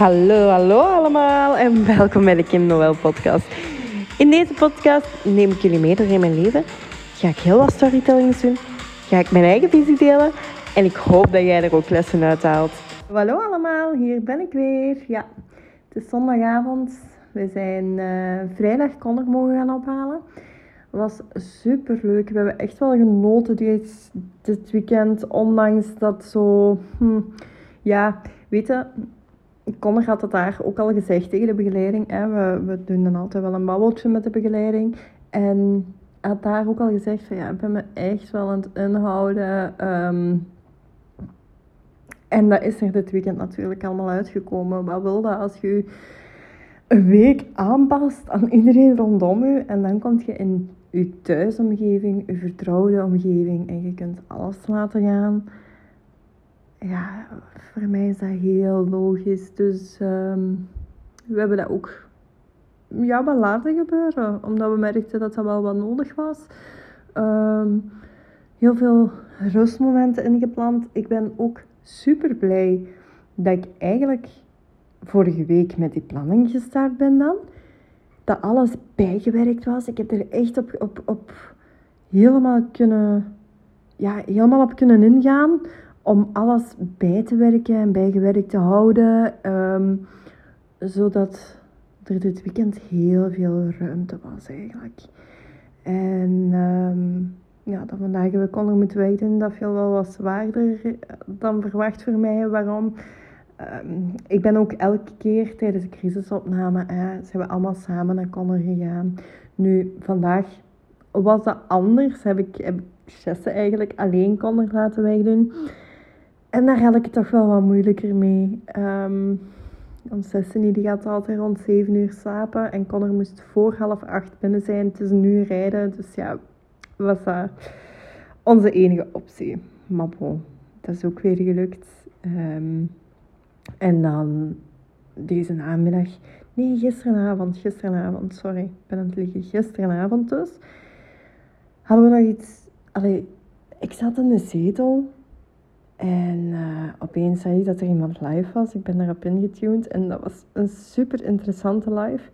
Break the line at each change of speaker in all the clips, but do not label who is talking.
Hallo, hallo allemaal en welkom bij de Kim Noël podcast. In deze podcast neem ik jullie mee door in mijn leven. Ga ik heel wat storytellings doen. Ga ik mijn eigen visie delen. En ik hoop dat jij er ook lessen uit haalt. Hallo allemaal, hier ben ik weer. Ja, het is zondagavond. We zijn uh, vrijdag Connor mogen gaan ophalen. Was super leuk. We hebben echt wel genoten dit, dit weekend. Ondanks dat zo... Hm, ja, weet Connor had het daar ook al gezegd tegen de begeleiding. Hè. We, we doen dan altijd wel een babbeltje met de begeleiding. En had daar ook al gezegd van ja, ik ben me echt wel aan het inhouden. Ehm, en dat is er dit weekend natuurlijk allemaal uitgekomen. Wat wil dat als je een week aanpast aan iedereen rondom je en dan kom je in je thuisomgeving, je vertrouwde omgeving en je kunt alles laten gaan ja, voor mij is dat heel logisch. Dus um, we hebben dat ook ja, wat laten gebeuren. Omdat we merkten dat dat wel wat nodig was. Um, heel veel rustmomenten ingepland. Ik ben ook super blij dat ik eigenlijk vorige week met die planning gestart ben dan. Dat alles bijgewerkt was. Ik heb er echt op, op, op helemaal kunnen... Ja, helemaal op kunnen ingaan om alles bij te werken en bijgewerkt te houden. Ehm, zodat er dit weekend heel veel ruimte was eigenlijk. En um, ja, dan vandaag we konden moeten weten dat veel wel wat zwaarder dan verwacht voor mij. Waarom? Um, ik ben ook elke keer tijdens de crisisopname, eh, zijn we allemaal samen naar Connor gegaan. Nu, vandaag was dat anders. Heb ik, heb eigenlijk alleen Connor laten wegdoen. En daar had ik het toch wel wat moeilijker mee. Um, ons Destiny die gaat altijd rond 7 uur slapen. En Connor moest voor half acht binnen zijn. Het is uur rijden. Dus ja, was dat onze enige optie. Maar bon, dat is ook weer gelukt. Um, en dan deze namiddag... Nee, gisteravond. Gisteravond, sorry. Ik ben aan het liggen. Gisteravond dus. Hadden we nog iets... Allee, ik zat in de zetel en uh, opeens zag ik dat er iemand live was. Ik ben daarop ingetuned en dat was een super interessante live.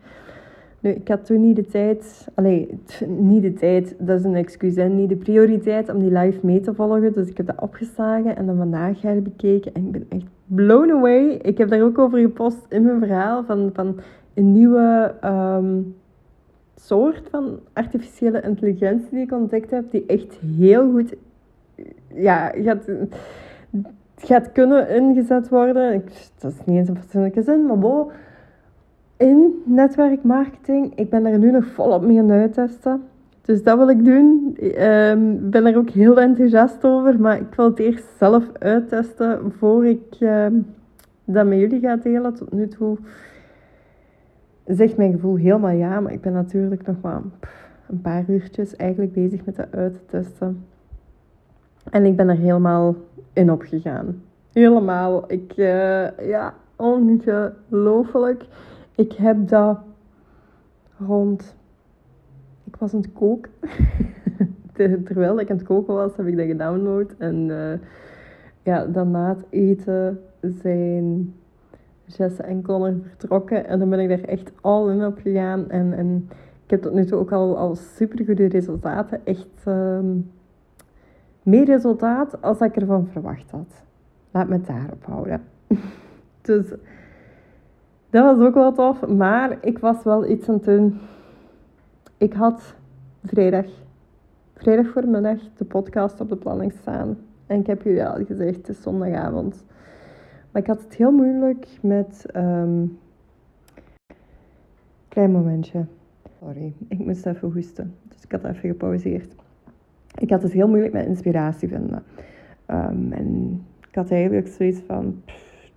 Nu, ik had toen niet de tijd, allee, niet de tijd, dat is een excuus, hè, niet de prioriteit om die live mee te volgen. Dus ik heb dat opgeslagen en dan vandaag ga bekeken en ik ben echt blown away. Ik heb daar ook over gepost in mijn verhaal van, van een nieuwe um, soort van artificiële intelligentie die ik ontdekt heb, die echt heel goed, ja, gaat gaat kunnen ingezet worden. dat is niet eens een fatsoenlijke zin, maar bo. In netwerkmarketing, ik ben er nu nog volop mee aan het uittesten. Dus dat wil ik doen. Ik um, ben er ook heel enthousiast over, maar ik wil het eerst zelf uittesten voor ik uh, dat met jullie ga delen. Tot nu toe zegt mijn gevoel helemaal ja, maar ik ben natuurlijk nog maar een paar uurtjes eigenlijk bezig met dat uit te testen. En ik ben er helemaal in opgegaan. Helemaal. Ik, uh, ja, ongelooflijk. Ik heb dat rond. Ik was aan het koken. Terwijl ik aan het koken was, heb ik dat gedownload. En uh, ja, dan na het eten zijn Jesse en Connor vertrokken. En dan ben ik daar echt al in op gegaan. En, en ik heb tot nu toe ook al, al super goede resultaten. Echt. Uh, meer resultaat als ik ervan verwacht had. Laat me daarop houden. dus dat was ook wel tof. Maar ik was wel iets aan het doen. Ik had vrijdag, vrijdag voormiddag de podcast op de planning staan. En ik heb jullie al gezegd, het is zondagavond. Maar ik had het heel moeilijk met... Um... Klein momentje. Sorry, ik moest even hoesten. Dus ik had even gepauzeerd ik had het heel moeilijk met inspiratie vinden. Um, en ik had eigenlijk zoiets van,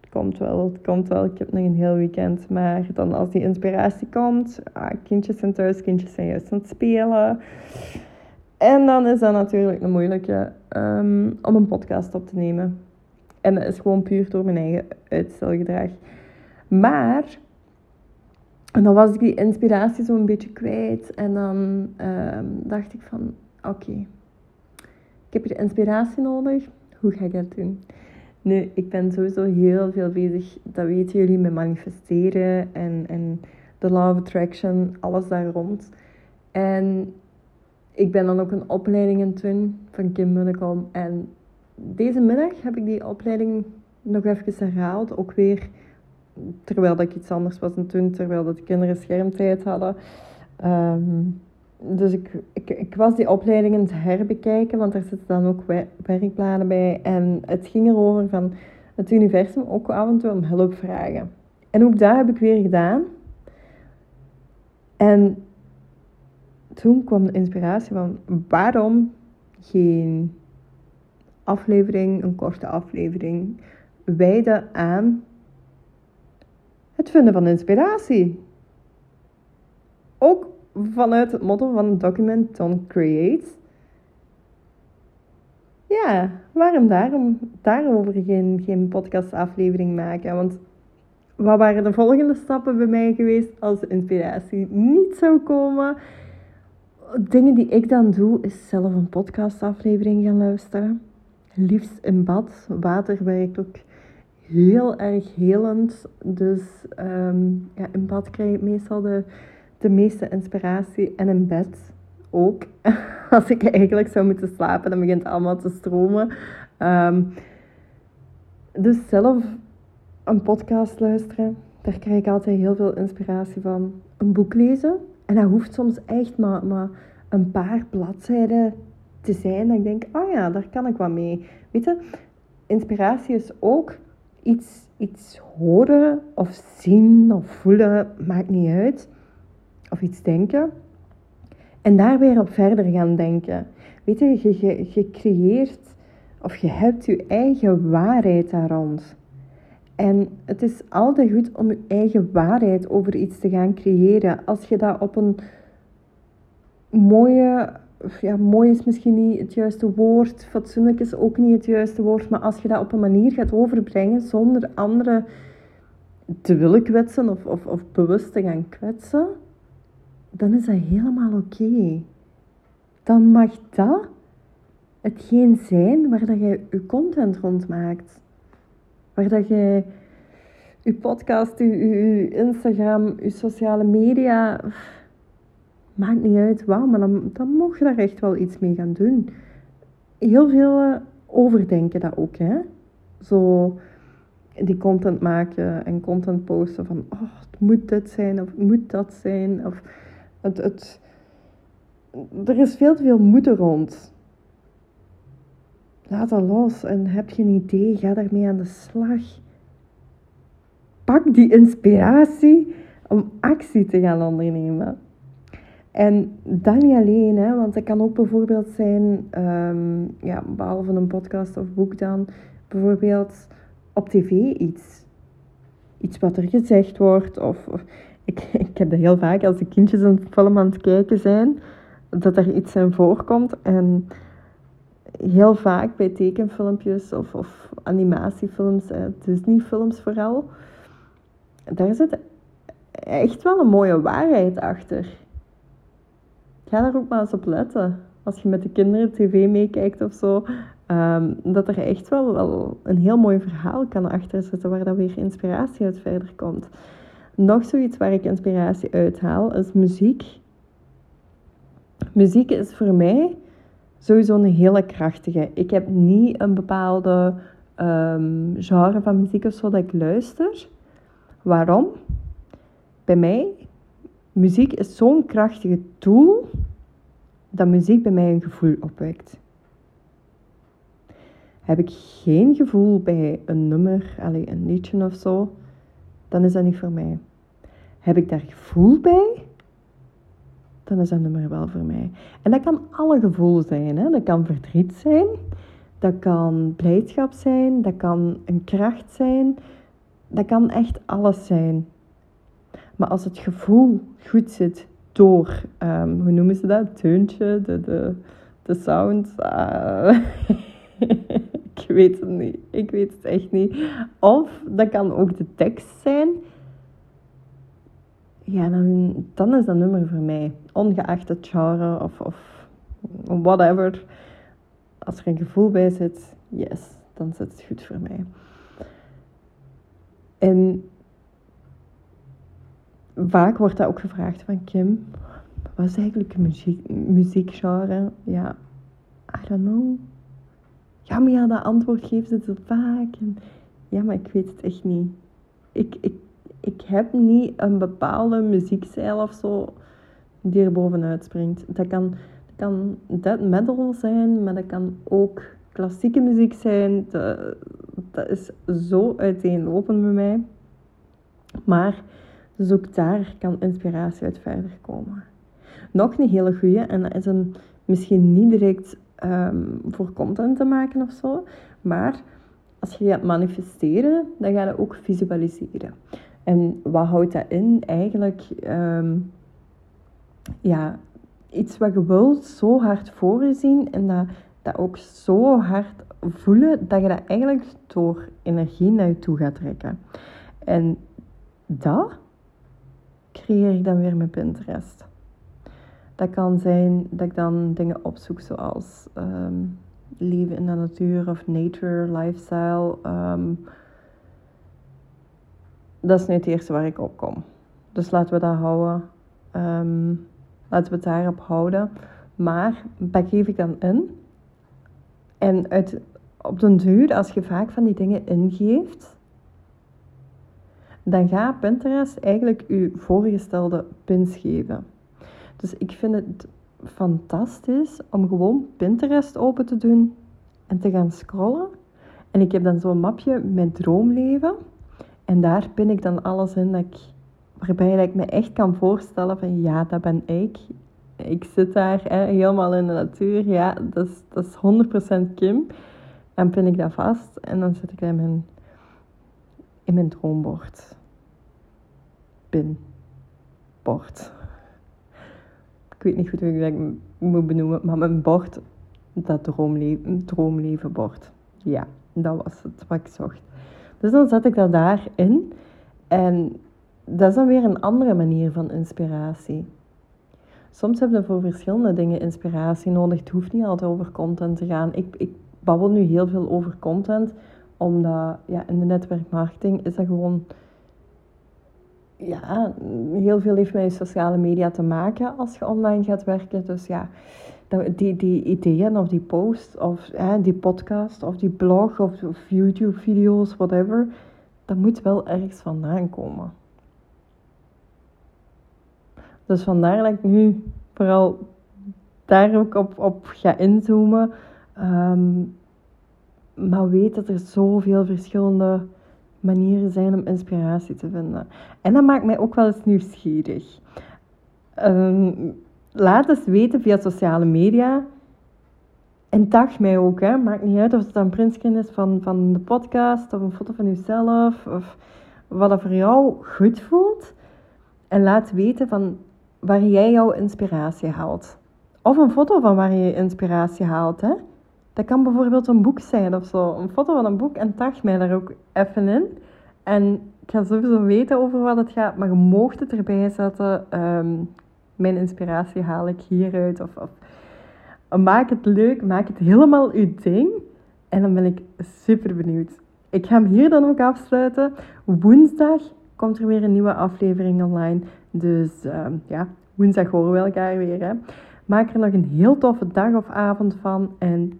het komt wel, het komt wel, ik heb nog een heel weekend. Maar dan als die inspiratie komt, ah, kindjes zijn thuis, kindjes zijn juist aan het spelen. En dan is dat natuurlijk een moeilijke um, om een podcast op te nemen. En dat is gewoon puur door mijn eigen uitstelgedrag. Maar en dan was ik die inspiratie zo een beetje kwijt. En dan um, dacht ik van, oké, ik heb hier inspiratie nodig. Hoe ga ik dat doen? Nu, ik ben sowieso heel veel bezig, dat weten jullie, met manifesteren en, en de law of attraction, alles daar rond. En ik ben dan ook een opleiding in doen van Kim Munnekom. En deze middag heb ik die opleiding nog even herhaald. Ook weer terwijl dat ik iets anders was het doen, terwijl dat de kinderen schermtijd hadden. Ehm, dus ik, ik, ik was die opleidingen te herbekijken, want er zitten dan ook werkplanen bij. En het ging erover van het universum ook af en toe om hulp vragen. En ook dat heb ik weer gedaan. En toen kwam de inspiratie van waarom geen aflevering, een korte aflevering, wijden aan het vinden van inspiratie. Ook vanuit het motto van Document Don't Create. Ja, waarom daarom, daarover geen, geen podcastaflevering maken? Want wat waren de volgende stappen bij mij geweest als de inspiratie niet zou komen? Dingen die ik dan doe, is zelf een podcastaflevering gaan luisteren. Liefst in bad. Water werkt ook heel erg helend. Dus um, ja, in bad krijg ik meestal de, de meeste inspiratie. En in bed ook. Als ik eigenlijk zou moeten slapen, dan begint het allemaal te stromen. Um, dus zelf een podcast luisteren. Daar krijg ik altijd heel veel inspiratie van. Een boek lezen. En dat hoeft soms echt maar, maar een paar bladzijden te zijn. Dat ik denk, oh ja, daar kan ik wat mee. Weet je, inspiratie is ook iets, iets horen of zien of voelen, maakt niet uit. Of iets denken. En daar weer op verder gaan denken. Weet je, je, je, creëert of je hebt je eigen waarheid daar rond. En het is altijd goed om je eigen waarheid over iets te gaan creëren. Als je dat op een mooie ja, mooi is misschien niet het juiste woord, fatsoenlijk is ook niet het juiste woord, maar als je dat op een manier gaat overbrengen zonder anderen te willen kwetsen of, of, of bewust te gaan kwetsen, dan is dat helemaal oké. Dan mag dat hetgeen zijn waar dat je je content rond maakt. Waar dat je je podcast, je, Instagram, je sociale media maakt niet uit wauw, maar dan, dan mocht je daar echt wel iets mee gaan doen. Heel veel eh, overdenken dat ook, hè. Zo die content maken en content posten van, oh, het moet dit zijn of het moet dat zijn. Of het, het, er is veel te veel moeten rond. Laat dat los en heb je een idee, ga daarmee aan de slag. Pak die inspiratie om actie te gaan ondernemen. En dat niet alleen, hè, want het kan ook bijvoorbeeld zijn, um, ja, behalve een podcast of boek dan, bijvoorbeeld op tv iets. Iets wat er gezegd wordt. Of ik, heb dat heel vaak als de kindjes een film aan het kijken zijn, dat er iets in voorkomt. En heel vaak bij tekenfilmpjes of, of animatiefilms, Disney-films vooral, daar zit echt wel een mooie waarheid achter ga daar ook maar eens op letten. Als je met de kinderen tv meekijkt of zo. Um, dat er echt wel, wel een heel mooi verhaal kan achter zitten. Waar dan weer inspiratie uit verder komt. Nog zoiets waar ik inspiratie uit haal is muziek. Muziek is voor mij sowieso een hele krachtige. Ik heb niet een bepaalde um, genre van muziek of zo dat ik luister. Waarom? Bij mij Muziek is zo'n krachtige tool dat muziek bij mij een gevoel opwekt. Heb ik geen gevoel bij een nummer, een liedje of zo, dan is dat niet voor mij. Heb ik daar gevoel bij, dan is dat nummer wel voor mij. En dat kan alle gevoel zijn. Hè? Dat kan verdriet zijn, dat kan blijdschap zijn, dat kan een kracht zijn, dat kan echt alles zijn. Maar als het gevoel goed zit door, um, hoe noemen ze dat? Het teuntje, de, de, de sound. Uh, ik weet het niet. Ik weet het echt niet. Of dat kan ook de tekst zijn. Ja, dan, dan is dat nummer voor mij. Ongeacht het genre of, of whatever. Als er een gevoel bij zit, yes, dan zit het goed voor mij. En vaak wordt dat ook gevraagd van Kim, wat is eigenlijk een muziek, muziekgenre? Ja, I don't know. Ja, maar ja, dat antwoord geeft ze zo vaak. En, ja, maar ik weet het echt niet. Ik, ik, ik heb niet een bepaalde muziekstijl of zo die er bovenuit springt. Dat kan, dat kan metal zijn, maar dat kan ook klassieke muziek zijn. Dat, is zo uiteenlopend bij mij. Maar dus daar kan inspiratie uit verder komen. Nog een hele goede, en dat is een, misschien niet direct um, voor content te maken of zo, maar als je gaat manifesteren, dan ga je ook visualiseren. En wat houdt dat in? Eigenlijk, um, ja, iets wat je wilt zo hard voor je zien en dat, dat ook zo hard voelen, dat je dat eigenlijk door energie naar je toe gaat trekken. En dat creëer ik dan weer met Pinterest. Dat kan zijn dat ik dan dingen opzoek zoals um, leven in de natuur of nature, lifestyle. Um, dat is nu het eerste waar ik op kom. Dus laten we dat houden. Um, laten we het daarop houden. Maar dat geef ik dan in. En op den duur, als je vaak van die dingen ingeeft, dan gaat Pinterest eigenlijk je voorgestelde pins geven. Dus ik vind het fantastisch om gewoon Pinterest open te doen en te gaan scrollen. En ik heb dan zo'n mapje met droomleven. En daar pin ik dan alles in dat ik, waarbij ik me echt kan voorstellen van ja, dat ben ik. Ik zit daar hè, helemaal in de natuur. Ja, dat is, dat is 100% Kim. En pin ik dat vast en dan zet ik in mijn, in mijn droombord. Pinbord ik weet niet goed hoe ik dat moet benoemen, maar mijn bord, dat droomleven, droomlevenbord. Ja, dat was het wat ik zocht. Dus dan zet ik dat daarin en dat is dan weer een andere manier van inspiratie. Soms heb je voor verschillende dingen inspiratie nodig. Het hoeft niet altijd over content te gaan. Ik, ik babbel nu heel veel over content, omdat ja, in de netwerkmarketing is dat gewoon ja, heel veel heeft met sociale media te maken als je online gaat werken. Dus ja, die, die ideeën of die post of hè, die podcast of die blog of, of YouTube-video's, whatever, dat moet wel ergens vandaan komen. Dus vandaar dat ik nu vooral daar ook op, op ga inzoomen. Um, maar weet dat er zoveel verschillende manieren zijn om inspiratie te vinden. En dat maakt mij ook wel eens nieuwsgierig. Um, laat eens weten via sociale media. En tag mij ook, hè. maakt niet uit of het een printscreen is van, van de podcast of een foto van jezelf of wat er voor jou goed voelt. En laat weten van waar jij jouw inspiratie haalt. Of een foto van waar je inspiratie haalt. Hè. Dat kan bijvoorbeeld een boek zijn of zo. Een foto van een boek en tag mij daar ook even in. En ik ga sowieso weten over wat het gaat, maar je moogt het erbij zetten. Ehm, mijn inspiratie haal ik hieruit. Of, of maak het leuk, maak het helemaal uw ding. En dan ben ik super benieuwd. Ik ga hem hier dan ook afsluiten. Woensdag komt er weer een nieuwe aflevering online. Dus ehm, ja, woensdag horen we elkaar weer. Hè. Maak er nog een heel toffe dag of avond van. En